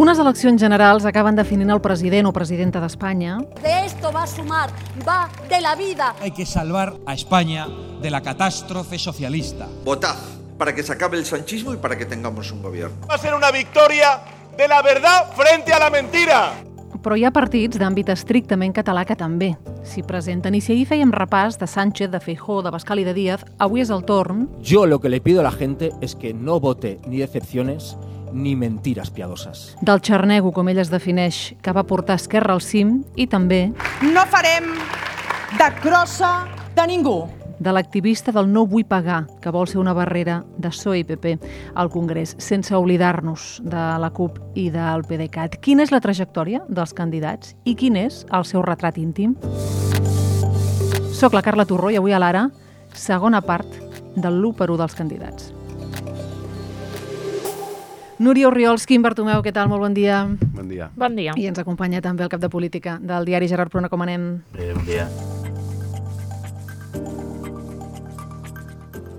Unes eleccions generals acaben definint el president o presidenta d'Espanya. De esto va a sumar, va de la vida. Hay que salvar a España de la catástrofe socialista. Votad para que se acabe el sanchismo y para que tengamos un gobierno. Va a ser una victoria de la verdad frente a la mentira. Però hi ha partits d'àmbit estrictament català que també s'hi presenten. I si ahir fèiem repàs de Sánchez, de Feijó, de Bascal i de Díaz, avui és el torn Yo lo que le pido a la gente es que no vote ni decepciones ni mentiras piadosas. del xarnego, com ell es defineix, que va portar Esquerra al cim, i també No farem de crossa de ningú. de l'activista del no vull pagar, que vol ser una barrera de PSOE i PP al Congrés, sense oblidar-nos de la CUP i del PDeCAT. Quina és la trajectòria dels candidats i quin és el seu retrat íntim? Soc la Carla Torró i avui a l'Ara, segona part del l'1 per 1 dels candidats. Núria Oriols, Quim Bartomeu, què tal? Molt bon dia. Bon dia. Bon dia. I ens acompanya també el cap de política del diari Gerard Pruna, com anem? Bé, bon dia.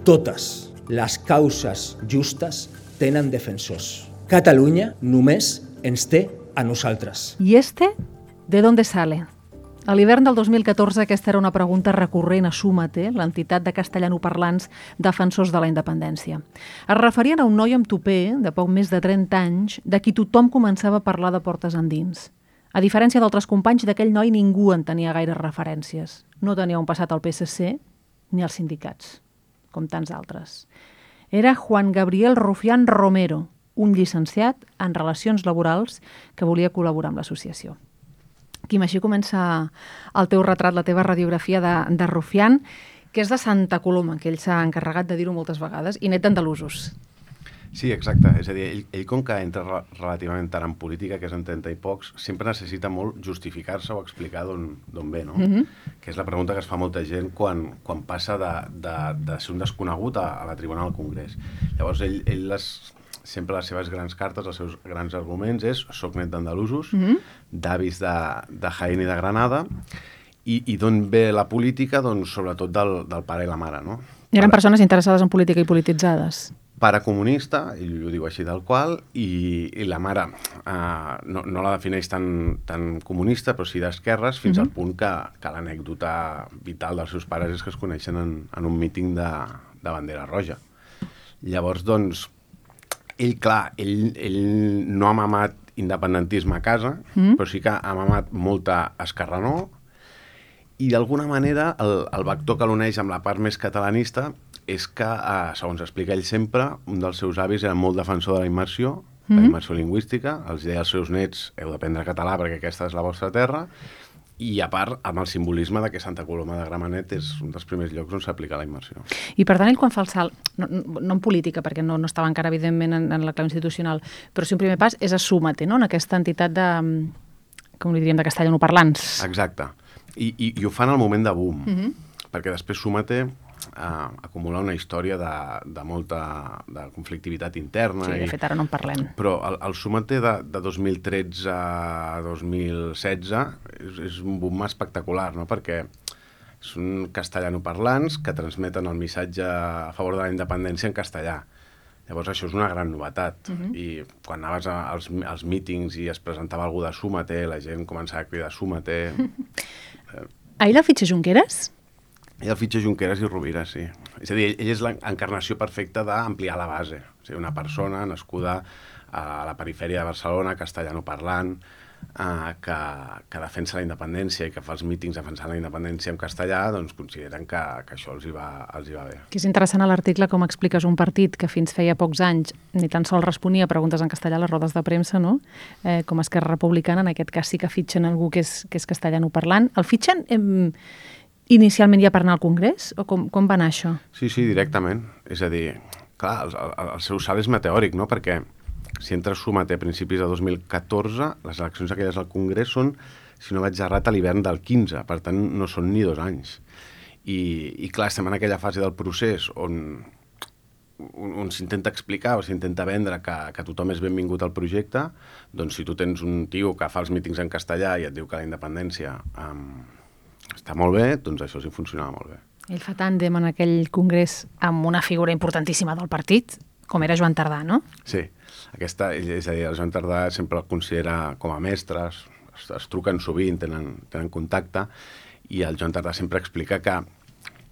Totes les causes justes tenen defensors. Catalunya només ens té a nosaltres. ¿Y este de dónde sale? A l'hivern del 2014 aquesta era una pregunta recurrent a Súmate, l'entitat de castellanoparlants defensors de la independència. Es referien a un noi amb tupé, de poc més de 30 anys, de qui tothom començava a parlar de portes endins. A diferència d'altres companys, d'aquell noi ningú en tenia gaires referències. No tenia un passat al PSC ni als sindicats, com tants altres. Era Juan Gabriel Rufián Romero, un llicenciat en Relacions Laborals que volia col·laborar amb l'associació. Quim, així comença el teu retrat, la teva radiografia de, de Rufián, que és de Santa Coloma, que ell s'ha encarregat de dir-ho moltes vegades, i net d'andalusos. Sí, exacte. És a dir, ell, ell com que entra re- relativament tard en política, que és en 30 i pocs, sempre necessita molt justificar-se o explicar d'on d'on ve, no? Mhm. Que és la pregunta que es fa molta gent quan, quan passa de, de, de ser un desconegut a, a la tribuna del Congrés. Llavors, ell, ell les, sempre les seves grans cartes, els seus grans arguments és soc net d'andalusos, Mhm. d'avis de, de Jaén i de Granada, i, i d'on ve la política? Doncs sobretot del, del pare i la mare, no? I eren Pare- persones interessades en política i polititzades. pare comunista, ell ho diu així del qual, i, i la mare uh, no, no la defineix tan, tan comunista, però sí d'esquerres, fins Mhm. al punt que, que l'anècdota vital dels seus pares és que es coneixen en, en un míting de, de bandera roja. Llavors, doncs, ell, clar, ell, ell no ha mamat independentisme a casa, Mhm. però sí que ha mamat molta escarranó, i d'alguna manera el, el vector que l'uneix amb la part més catalanista és que, eh, segons explica ell sempre, un dels seus avis era molt defensor de la immersió, la Mhm. immersió lingüística, els deia als seus nets heu d'aprendre català perquè aquesta és la vostra terra, i a part amb el simbolisme de que Santa Coloma de Gramenet és un dels primers llocs on s'aplica la immersió. I per tant, ell quan fa el salt, no, no en política, perquè no, no estava encara, evidentment, en, en la clau institucional, però sí un primer pas és a Súmate, no?, en aquesta entitat de, com li diríem, de castellanoparlants. Exacte. I, i, i ho fan al moment de boom, Mhm. perquè després Súmate uh, acumula una història de, de molta de conflictivitat interna. Sí, de i, fet, ara no en parlem. Però el, el Súmate de, de 2013 a 2016 és, és un boom espectacular, no? perquè són castellanoparlants que transmeten el missatge a favor de la independència en castellà. Llavors això és una gran novetat. Mhm. I quan anaves a- als, als mítings i es presentava algú de Súmate, la gent començava a cridar Súmate. Ahir la fitxa Junqueras? I el fitxa Junqueras i Rovira, sí. És a dir, ell és l'encarnació perfecta d'ampliar la base. O sigui, una persona nascuda a la perifèria de Barcelona, castellano parlant, eh, que, que defensa la independència i que fa els mítings defensant la independència en castellà, doncs consideren que, que això els hi, va, els hi va bé. Que és interessant a l'article com expliques un partit que fins feia pocs anys ni tan sols responia a preguntes en castellà a les rodes de premsa, no? Eh, com Esquerra Republicana, en aquest cas sí que fitxen algú que és, que és castellano parlant. El fitxen eh, inicialment ja per anar al Congrés? O com, com va anar això? Sí, sí, directament. És a dir, clar, el, el, el seu salt és meteòric, no?, perquè si entres Súmate a principis de 2014, les eleccions aquelles al Congrés són, si no vaig errat, a l'hivern del 15, per tant no són ni dos anys. I, i clar, estem en aquella fase del procés on, on, on s'intenta explicar o s'intenta vendre que, que tothom és benvingut al projecte, doncs si tu tens un tio que fa els mítings en castellà i et diu que la independència um, està molt bé, doncs això sí funcionava molt bé. Ell fa tàndem en aquell congrés amb una figura importantíssima del partit, Com era Joan Tardà, no? Sí, aquesta, és a dir, el Joan Tardà sempre el considera com a mestres, es, es truquen sovint, tenen, tenen contacte, i el Joan Tardà sempre explica que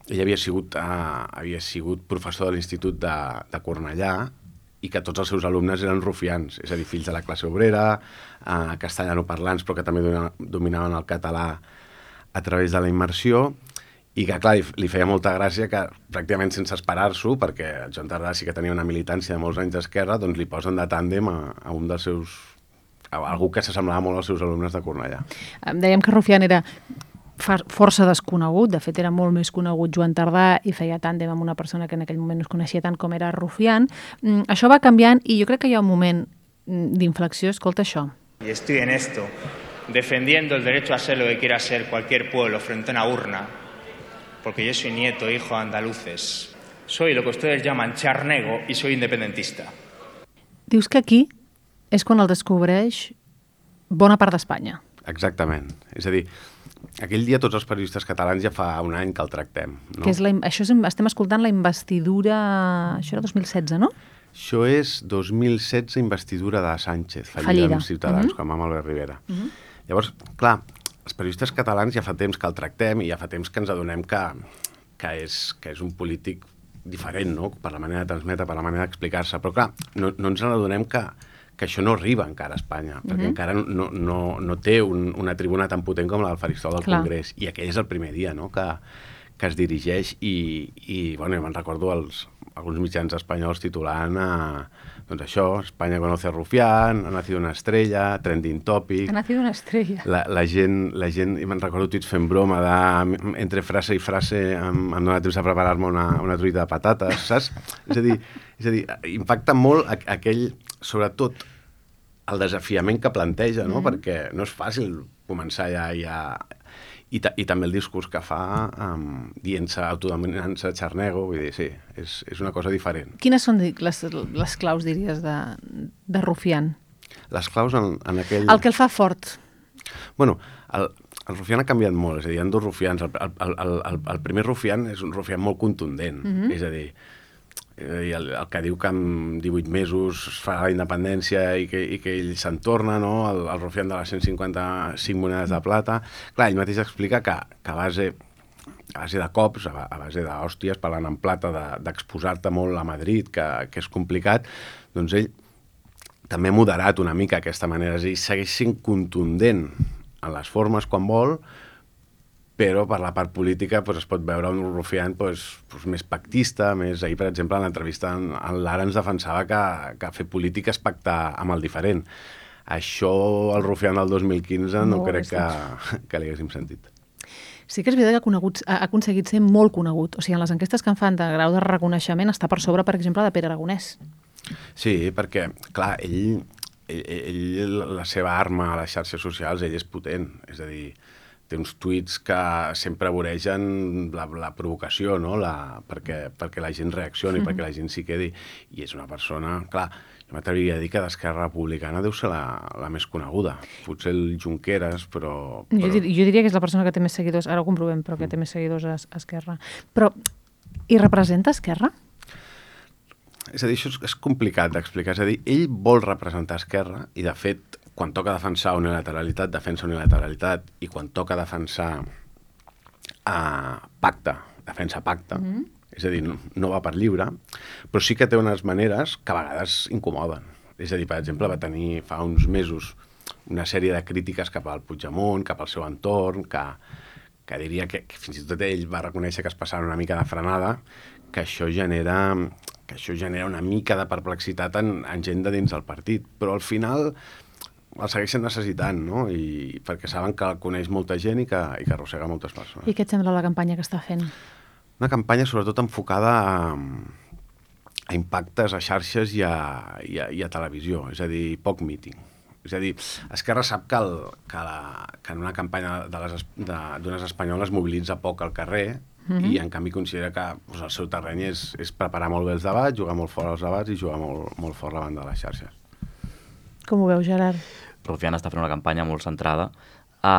ell havia sigut, uh, havia sigut professor de l'Institut de, de Cornellà i que tots els seus alumnes eren rufians, és a dir, fills de la classe obrera, uh, castellanoparlants, però que també domina- dominaven el català a través de la immersió, i que, clar, li, li feia molta gràcia que pràcticament sense esperar-s'ho, perquè el Joan Tardà sí que tenia una militància de molts anys d'esquerra, doncs li posen de tàndem a, a un dels seus a algú que s'assemblava molt als seus alumnes de Cornellà. Em Dèiem que Rufián era força desconegut, de fet era molt més conegut Joan Tardà i feia tàndem amb una persona que en aquell moment no es coneixia tant com era Rufián. Mm, això va canviant i jo crec que hi ha un moment mm, d'inflexió, escolta això. Y estoy en esto, defendiendo el derecho a ser lo que quiera ser cualquier pueblo frente a una urna, porque yo soy nieto, hijo de andaluces. Soy lo que ustedes llaman charnego y soy independentista. Dius que aquí és quan el descobreix bona part d'Espanya. Exactament. És a dir, aquell dia tots els periodistes catalans ja fa un any que el tractem. No? Que és la, això és, estem escoltant la investidura... Això era 2016, no? Això és 2016 investidura de Sánchez, fallida, Fallida. amb Ciutadans, Mhm. com amb Albert Rivera. Llavors, clar, els periodistes catalans ja fa temps que el tractem i ja fa temps que ens adonem que, que, és, que és un polític diferent, no?, per la manera de transmetre, per la manera d'explicar-se. Però, clar, no, no ens adonem que, que això no arriba encara a Espanya, perquè Mhm. encara no, no, no té un, una tribuna tan potent com la del faristol del Clar. Congrés. I aquell és el primer dia, no?, que, que es dirigeix i, i bueno, me'n recordo els, alguns mitjans espanyols titulant a, doncs això, Espanya conoce a Rufián, ha nacido una estrella, trending topic... Ha nacido una estrella. La, la gent, la gent, i me'n recordo tuits fent broma de, entre frase i frase em, em dona temps a preparar-me una, una truita de patates, saps? És a dir, és a dir impacta molt aquell, sobretot, el desafiament que planteja, no? Mhm. Perquè no és fàcil començar ja, ja i, ta, i també el discurs que fa um, dient-se, autodominant-se xarnego, vull dir, sí, és, és una cosa diferent. Quines són di- les, les claus, diries, de, de Rufián? Les claus en, en aquell... El que el fa fort. Bueno, el, el rufián ha canviat molt, és a dir, hi ha dos rufians. El, el, el, el, el primer rufián és un rufián molt contundent, Mhm. és a dir, eh, el, el que diu que en 18 mesos es farà la independència i que, i que ell se'n torna, no? el, el rufián de les 155 monedes de plata. Clar, ell mateix explica que, que a base a base de cops, a a base d'hòsties, parlant en plata, de- d'exposar-te molt a Madrid, que, que és complicat, doncs ell també ha moderat una mica aquesta manera, és a dir, segueix sent contundent en les formes quan vol, però per la part política doncs, es pot veure un rufián doncs, doncs, més pactista, més... Ahir, per exemple, en l'entrevista en, en Lara ens defensava que, que fer política és pactar amb el diferent. Això, el rufián del 2015, no, No crec que, que li haguéssim sentit. Sí que és veritat que ha, conegut, ha ha aconseguit ser molt conegut. O sigui, en les enquestes que en fan de grau de reconeixement està per sobre, per exemple, de Pere Aragonès. Sí, perquè, clar, ell, ell, ell, la seva arma a les xarxes socials, ell és potent. És a dir, té uns tuits que sempre voregen la, la provocació, no? la, perquè, perquè la gent reaccioni, Mhm. perquè la gent s'hi quedi. I és una persona, clar, jo m'atreviria a dir que d'Esquerra Republicana deu ser la, la més coneguda. Potser el Junqueras, però... Jo, però... dir, jo diria que és la persona que té més seguidors, ara ho comprovem, però que té més seguidors a, a Esquerra. Però, i representa Esquerra? És a dir, això és, és complicat d'explicar. És a dir, ell vol representar Esquerra i, de fet, quan toca defensar unilateralitat, defensa unilateralitat, i quan toca defensar uh, pacte, defensa pacte, mm -hmm. és a dir, no, no va per lliure, però sí que té unes maneres que a vegades incomoden. És a dir, per exemple, va tenir fa uns mesos una sèrie de crítiques cap al Puigdemont, cap al seu entorn, que, que diria que, que fins i tot ell va reconèixer que es passava una mica de frenada, que això genera que això genera una mica de perplexitat en, en gent de dins del partit. Però al final el segueixen necessitant, no? I perquè saben que el coneix molta gent i que, i que arrossega moltes persones. I què et sembla la campanya que està fent? Una campanya sobretot enfocada a, a impactes a xarxes i a, i, a, i a televisió, és a dir, poc míting. És a dir, Esquerra sap que, el, que, la, que en una campanya d'unes espanyoles mobilitza poc al carrer Mhm. i en canvi considera que doncs, el seu terreny és, és preparar molt bé els debats, jugar molt fort als debats i jugar molt, molt fort davant de les xarxes. Com ho veus, Gerard? Rufián està fent una campanya molt centrada a,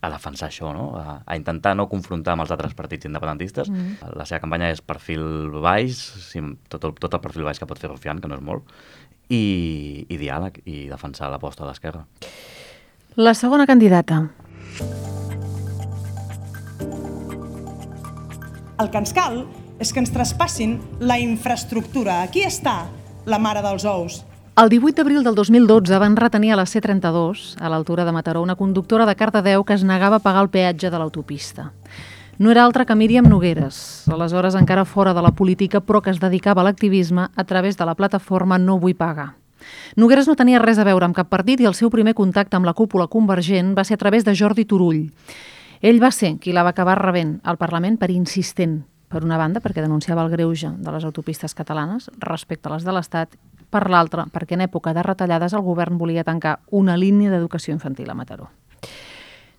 a defensar això, no? a, a intentar no confrontar amb els altres partits independentistes. Mm. La seva campanya és perfil baix, sí, tot, el, tot el perfil baix que pot fer Rufián, que no és molt, i, i diàleg, i defensar l'aposta de l'esquerra. La segona candidata. El que ens cal és que ens traspassin la infraestructura. Aquí està la mare dels ous. El 18 d'abril del 2012 van retenir a la C32, a l'altura de Mataró, una conductora de Cardedeu que es negava a pagar el peatge de l'autopista. No era altra que Míriam Nogueres, aleshores encara fora de la política, però que es dedicava a l'activisme a través de la plataforma No vull pagar. Nogueres no tenia res a veure amb cap partit i el seu primer contacte amb la cúpula convergent va ser a través de Jordi Turull. Ell va ser qui la va acabar rebent al Parlament per insistent, per una banda, perquè denunciava el greuge de les autopistes catalanes respecte a les de l'Estat, per l'altra, perquè en època de retallades el govern volia tancar una línia d'educació infantil a Mataró.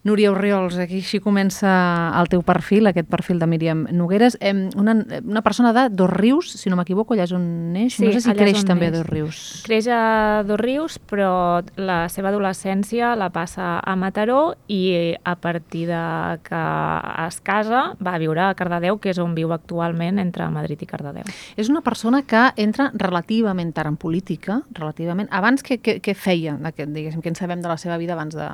Núria Oriols, aquí així comença el teu perfil, aquest perfil de Míriam Nogueres. Una, una persona de Dos Rius, si no m'equivoco, allà és on neix. Sí, no sé si creix també neix. a Dos Rius. Creix a Dos Rius, però la seva adolescència la passa a Mataró i a partir de que es casa va viure a Cardedeu, que és on viu actualment entre Madrid i Cardedeu. És una persona que entra relativament tard en política, relativament. Abans què, què, què feia, diguéssim, què en sabem de la seva vida abans de,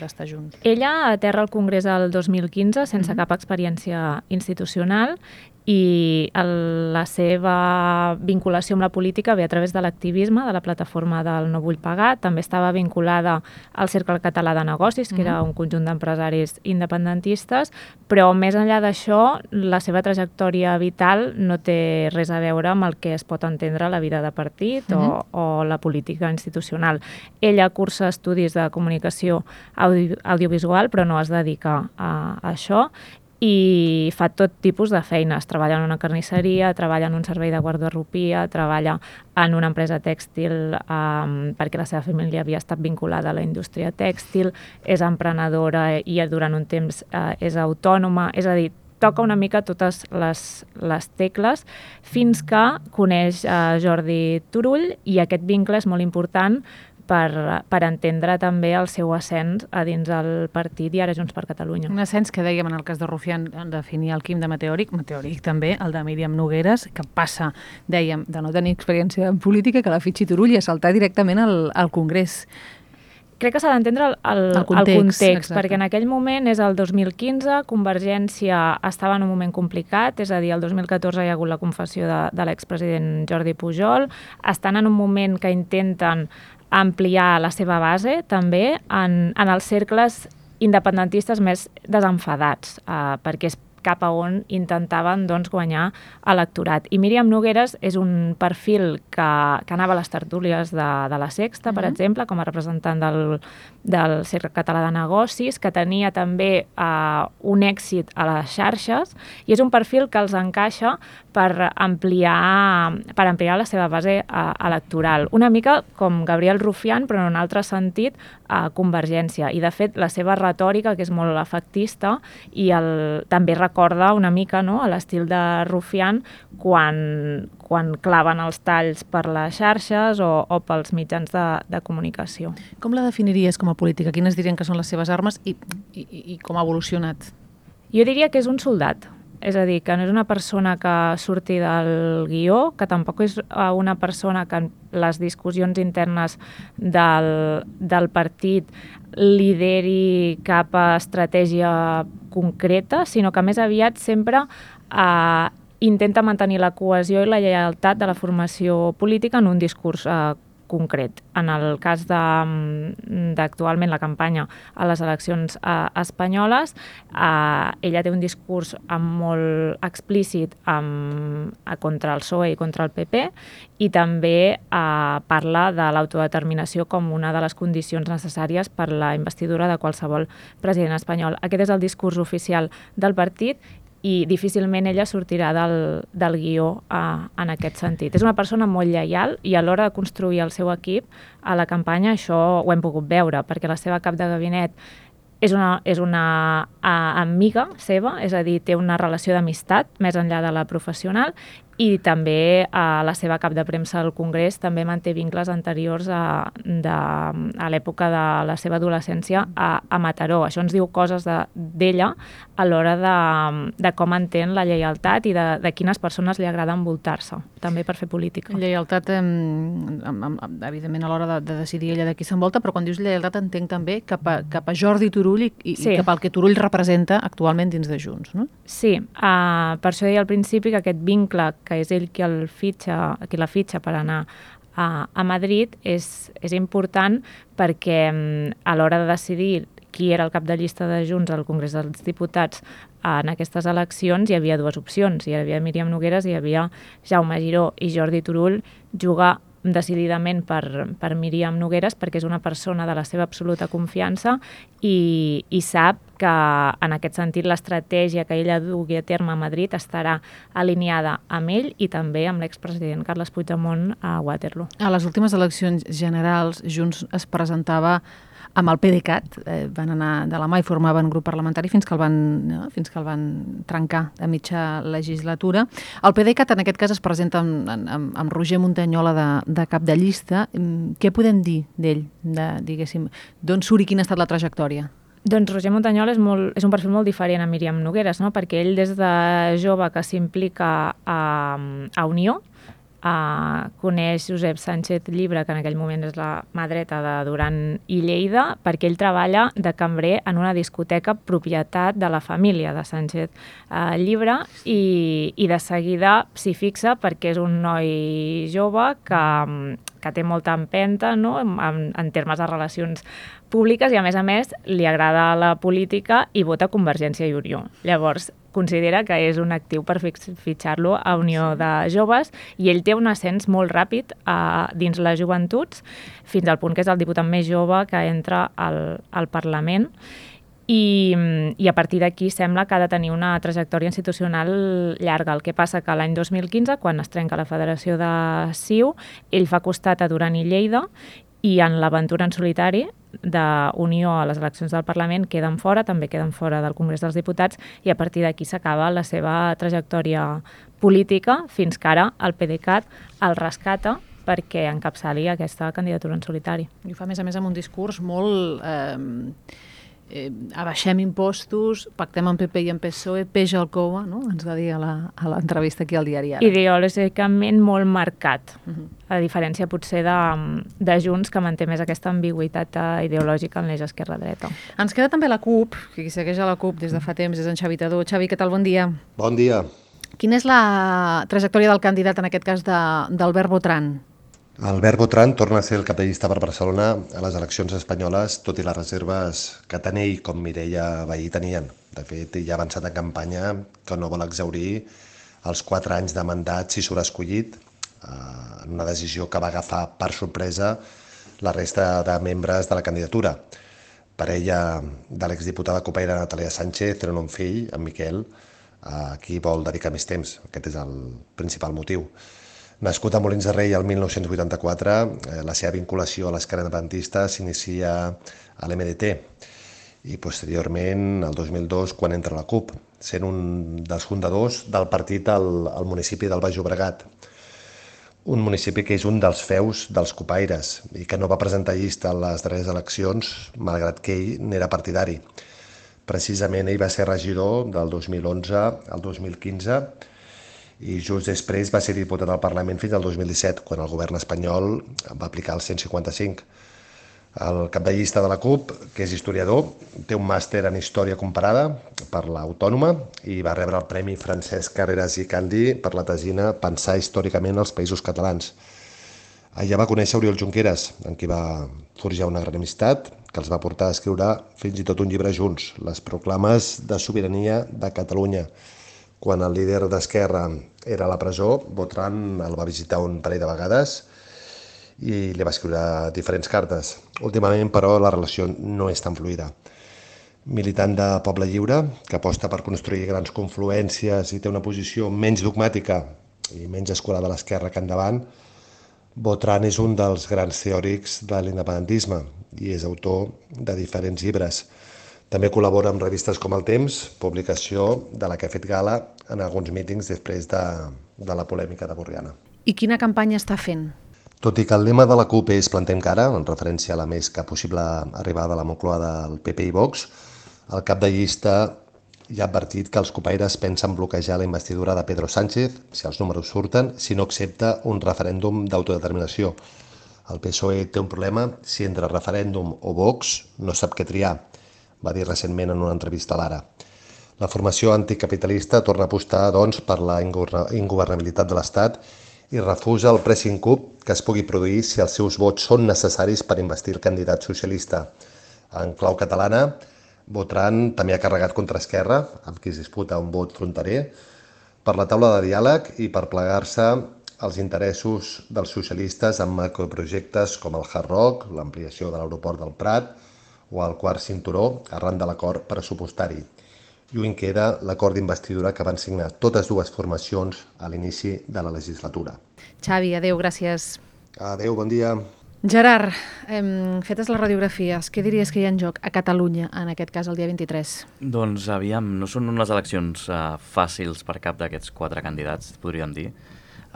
d'estar junts. Ella aterra al Congrés el 2015 sense mm -hmm. cap experiència institucional i el, la seva vinculació amb la política ve a través de l'activisme de la plataforma del No vull pagar. També estava vinculada al Cercle Català de Negocis, que mm -hmm. era un conjunt d'empresaris independentistes, però més enllà d'això, la seva trajectòria vital no té res a veure amb el que es pot entendre la vida de partit mm -hmm. o, o la política institucional. Ella cursa estudis de comunicació audio, audiovisual, però no es dedica a, a això i fa tot tipus de feines. Treballa en una carnisseria, treballa en un servei de guardarropia, treballa en una empresa tèxtil um, perquè la seva família havia estat vinculada a la indústria tèxtil, és emprenedora i durant un temps uh, és autònoma, és a dir, toca una mica totes les, les tecles fins que coneix uh, Jordi Turull i aquest vincle és molt important per, per entendre també el seu ascens a dins del partit i ara Junts per Catalunya. Un ascens que dèiem en el cas de Rufián definia el Quim de Meteòric, Meteòric també, el de Míriam Nogueres, que passa, dèiem, de no tenir experiència en política, que la fitxi Turull i a saltar directament al, al Congrés. Crec que s'ha d'entendre el, el, el context, el context perquè en aquell moment és el 2015, Convergència estava en un moment complicat, és a dir, el 2014 hi ha hagut la confessió de, de l'expresident Jordi Pujol, estan en un moment que intenten ampliar la seva base també en, en els cercles independentistes més desenfadats, eh, perquè és cap a on intentaven doncs, guanyar electorat. I Míriam Nogueres és un perfil que, que anava a les tertúlies de, de la Sexta, uh -huh. per exemple, com a representant del, del Cercle Català de Negocis, que tenia també uh, un èxit a les xarxes, i és un perfil que els encaixa per ampliar, per ampliar la seva base uh, electoral. Una mica com Gabriel Rufián, però en un altre sentit, a Convergència. I, de fet, la seva retòrica, que és molt efectista, i el, també recorda una mica no, a l'estil de Rufián quan, quan claven els talls per les xarxes o, o pels mitjans de, de comunicació. Com la definiries com a política? Quines dirien que són les seves armes i, i, i com ha evolucionat? Jo diria que és un soldat, és a dir, que no és una persona que surti del guió, que tampoc és eh, una persona que en les discussions internes del, del partit lideri cap a estratègia concreta, sinó que més aviat sempre eh, intenta mantenir la cohesió i la lleialtat de la formació política en un discurs eh, concret. En el cas mm, d'actualment la campanya a les eleccions eh, espanyoles, eh, ella té un discurs molt explícit amb, eh, contra el PSOE i contra el PP i també eh, parla de l'autodeterminació com una de les condicions necessàries per la investidura de qualsevol president espanyol. Aquest és el discurs oficial del partit i difícilment ella sortirà del, del guió uh, en aquest sentit. És una persona molt lleial i a l'hora de construir el seu equip a la campanya això ho hem pogut veure, perquè la seva cap de gabinet és una, és una uh, amiga seva, és a dir, té una relació d'amistat més enllà de la professional i també a la seva cap de premsa al Congrés també manté vincles anteriors a, de, a l'època de la seva adolescència a, a Mataró. Això ens diu coses d'ella a l'hora de, de com entén la lleialtat i de, de quines persones li agrada envoltar-se, també per fer política. Lleialtat, eh, evidentment, a l'hora de, de decidir ella de qui s'envolta, però quan dius lleialtat entenc també cap a, cap a Jordi Turull i, i, sí. i cap al que Turull representa actualment dins de Junts, no? Sí, uh, per això deia al principi que aquest vincle que és ell qui, el fitxa, qui la fitxa per anar a, a Madrid és, és important perquè mm, a l'hora de decidir qui era el cap de llista de Junts al Congrés dels Diputats en aquestes eleccions hi havia dues opcions. Hi havia Míriam Nogueres i hi havia Jaume Giró i Jordi Turull jugar decididament per, per Míriam Nogueres perquè és una persona de la seva absoluta confiança i, i sap que en aquest sentit l'estratègia que ella dugui a terme a Madrid estarà alineada amb ell i també amb l'expresident Carles Puigdemont a Waterloo. A les últimes eleccions generals Junts es presentava amb el PDeCAT, eh, van anar de la mà i formaven grup parlamentari fins que el van, no? fins que el van trencar a mitja legislatura. El PDeCAT en aquest cas es presenta amb, amb, amb Roger Montanyola de, de cap de llista. Mm, què podem dir d'ell, de, diguéssim, d'on surt i quina ha estat la trajectòria? Doncs Roger Montanyol és, molt, és un perfil molt diferent a Míriam Nogueres, no? perquè ell des de jove que s'implica a, a Unió, Uh, coneix Josep Sánchez Llibre, que en aquell moment és la mà dreta de Duran i Lleida, perquè ell treballa de cambrer en una discoteca propietat de la família de Sánchez uh, Llibre i, i de seguida s'hi fixa perquè és un noi jove que, que té molta empenta no? en, en termes de relacions públiques i a més a més li agrada la política i vota Convergència i Unió. Llavors, considera que és un actiu per fitxar-lo a Unió de Joves i ell té un ascens molt ràpid uh, dins les joventuts fins al punt que és el diputat més jove que entra al, al Parlament i, i a partir d'aquí sembla que ha de tenir una trajectòria institucional llarga. El que passa que l'any 2015, quan es trenca la Federació de CiU, ell fa costat a Duran i Lleida i en l'aventura en solitari d'Unió a les eleccions del Parlament queden fora, també queden fora del Congrés dels Diputats i a partir d'aquí s'acaba la seva trajectòria política fins que ara el PDeCAT el rescata perquè encapçali aquesta candidatura en solitari. I ho fa, a més a més, amb un discurs molt... Eh, eh, abaixem impostos, pactem amb PP i amb PSOE, peix al cova, no? ens va dir a l'entrevista aquí al diari ara. Ideològicament molt marcat, uh -huh. a diferència potser de, de Junts, que manté més aquesta ambigüitat eh, ideològica en l'eix esquerra-dreta. Ens queda també la CUP, qui segueix a la CUP des de fa temps és en Xavi Tadó. Xavi, què tal? Bon dia. Bon dia. Quina és la trajectòria del candidat, en aquest cas d'Albert Botran? Albert Botran torna a ser el cap de llista per Barcelona a les eleccions espanyoles, tot i les reserves que tant ell com Mireia Bahí tenien. De fet, ell ha avançat en campanya que no vol exaurir els quatre anys de mandat si surt escollit, eh, en una decisió que va agafar per sorpresa la resta de membres de la candidatura. Parella de l'exdiputada copaire Natalia Sánchez tenen un fill, en Miquel, a qui vol dedicar més temps. Aquest és el principal motiu. Nascut a Molins de Rei el 1984, eh, la seva vinculació a l'esquerra independentista s'inicia a l'MDT i posteriorment, el 2002, quan entra la CUP, sent un dels fundadors del partit al, al municipi del Baix Llobregat, un municipi que és un dels feus dels copaires i que no va presentar llista a les darreres eleccions, malgrat que ell n'era partidari. Precisament ell va ser regidor del 2011 al 2015 i just després va ser diputat al Parlament fins al 2017, quan el govern espanyol va aplicar el 155. El cap de llista de la CUP, que és historiador, té un màster en Història Comparada per l'Autònoma i va rebre el Premi Francesc Carreras i Candi per la tesina Pensar històricament els països catalans. Allà va conèixer Oriol Junqueras, en qui va forjar una gran amistat, que els va portar a escriure fins i tot un llibre junts, Les proclames de sobirania de Catalunya, quan el líder d'Esquerra era a la presó, Botran el va visitar un parell de vegades i li va escriure diferents cartes. Últimament, però, la relació no és tan fluida. Militant de Poble Lliure, que aposta per construir grans confluències i té una posició menys dogmàtica i menys escolada a l'esquerra que endavant, Botran és un dels grans teòrics de l'independentisme i és autor de diferents llibres. També col·labora amb revistes com El Temps, publicació de la que ha fet gala en alguns mítings després de, de la polèmica de Borriana. I quina campanya està fent? Tot i que el lema de la CUP és Plantem cara, en referència a la més que possible arribada a la Moncloa del PP i Vox, el cap de llista ja ha advertit que els copaires pensen bloquejar la investidura de Pedro Sánchez, si els números surten, si no accepta un referèndum d'autodeterminació. El PSOE té un problema si entre referèndum o Vox no sap què triar, va dir recentment en una entrevista a l'Ara. La formació anticapitalista torna a apostar, doncs, per la ingovernabilitat de l'Estat i refusa el pressing cup que es pugui produir si els seus vots són necessaris per investir el candidat socialista. En clau catalana, Botran també ha carregat contra Esquerra, amb qui es disputa un vot fronterer, per la taula de diàleg i per plegar-se als interessos dels socialistes en macroprojectes com el Hard Rock, l'ampliació de l'aeroport del Prat o el quart cinturó arran de l'acord pressupostari. Lluny queda l'acord d'investidura que van signar totes dues formacions a l'inici de la legislatura. Xavi, adeu, gràcies. Adeu, bon dia. Gerard, eh, fetes les radiografies, què diries que hi ha en joc a Catalunya, en aquest cas el dia 23? Doncs aviam, no són unes eleccions uh, fàcils per cap d'aquests quatre candidats, podríem dir,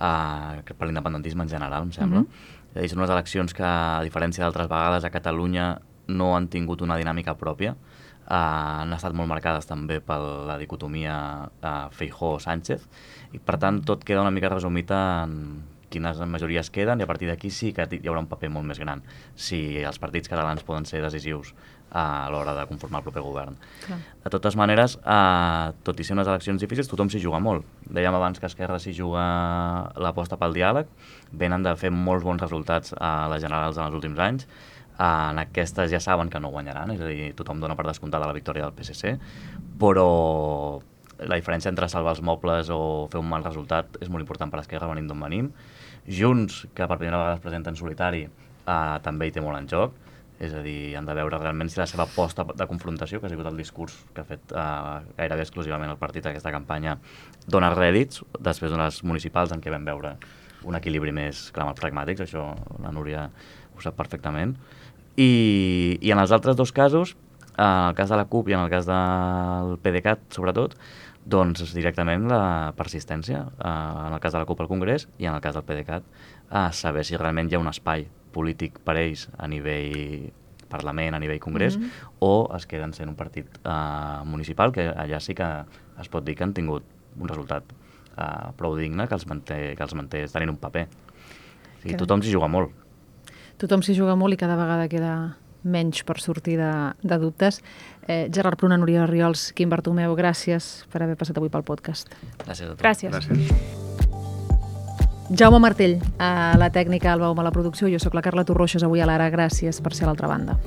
uh, per l'independentisme en general, em sembla. Mm -hmm. I són unes eleccions que, a diferència d'altres vegades, a Catalunya no han tingut una dinàmica pròpia, uh, han estat molt marcades també per la dicotomia uh, Feijó-Sánchez, i per tant tot queda una mica resumit en quines majories queden i a partir d'aquí sí que hi haurà un paper molt més gran si els partits catalans poden ser decisius a l'hora de conformar el proper govern. Clar. De totes maneres, eh, tot i ser unes eleccions difícils, tothom s'hi juga molt. Dèiem abans que Esquerra s'hi juga l'aposta pel diàleg, venen de fer molts bons resultats a les generals en els últims anys, eh, en aquestes ja saben que no guanyaran, és a dir, tothom dona per descomptada la victòria del PSC, però la diferència entre salvar els mobles o fer un mal resultat és molt important per Esquerra, venim d'on venim, Junts, que per primera vegada es presenta en solitari, eh, també hi té molt en joc, és a dir, han de veure realment si la seva aposta de confrontació, que ha sigut el discurs que ha fet eh, gairebé exclusivament el partit aquesta campanya, dona rèdits després d'unes municipals en què vam veure un equilibri més clar amb els pragmàtics, això la Núria ho sap perfectament. I, i en els altres dos casos, en el cas de la CUP i en el cas del PDeCAT, sobretot, doncs directament la persistència, eh, en el cas de la CUP al Congrés i en el cas del PDeCAT, a saber si realment hi ha un espai polític per ells a nivell Parlament, a nivell Congrés, mm -hmm. o es queden sent un partit eh, municipal, que allà sí que es pot dir que han tingut un resultat eh, prou digne que els manté, que els manté tenint un paper. Sigui, tothom s'hi juga molt. Tothom s'hi juga molt i cada vegada queda menys per sortir de, de dubtes. Eh, Gerard Pruna, Núria Riols, Quim Bartomeu, gràcies per haver passat avui pel podcast. Gràcies a tu. Gràcies. gràcies. Jaume Martell, a la tècnica, Alba Oma, a la producció. Jo sóc la Carla Torroixes, avui a l'Ara. Gràcies per ser a l'altra banda.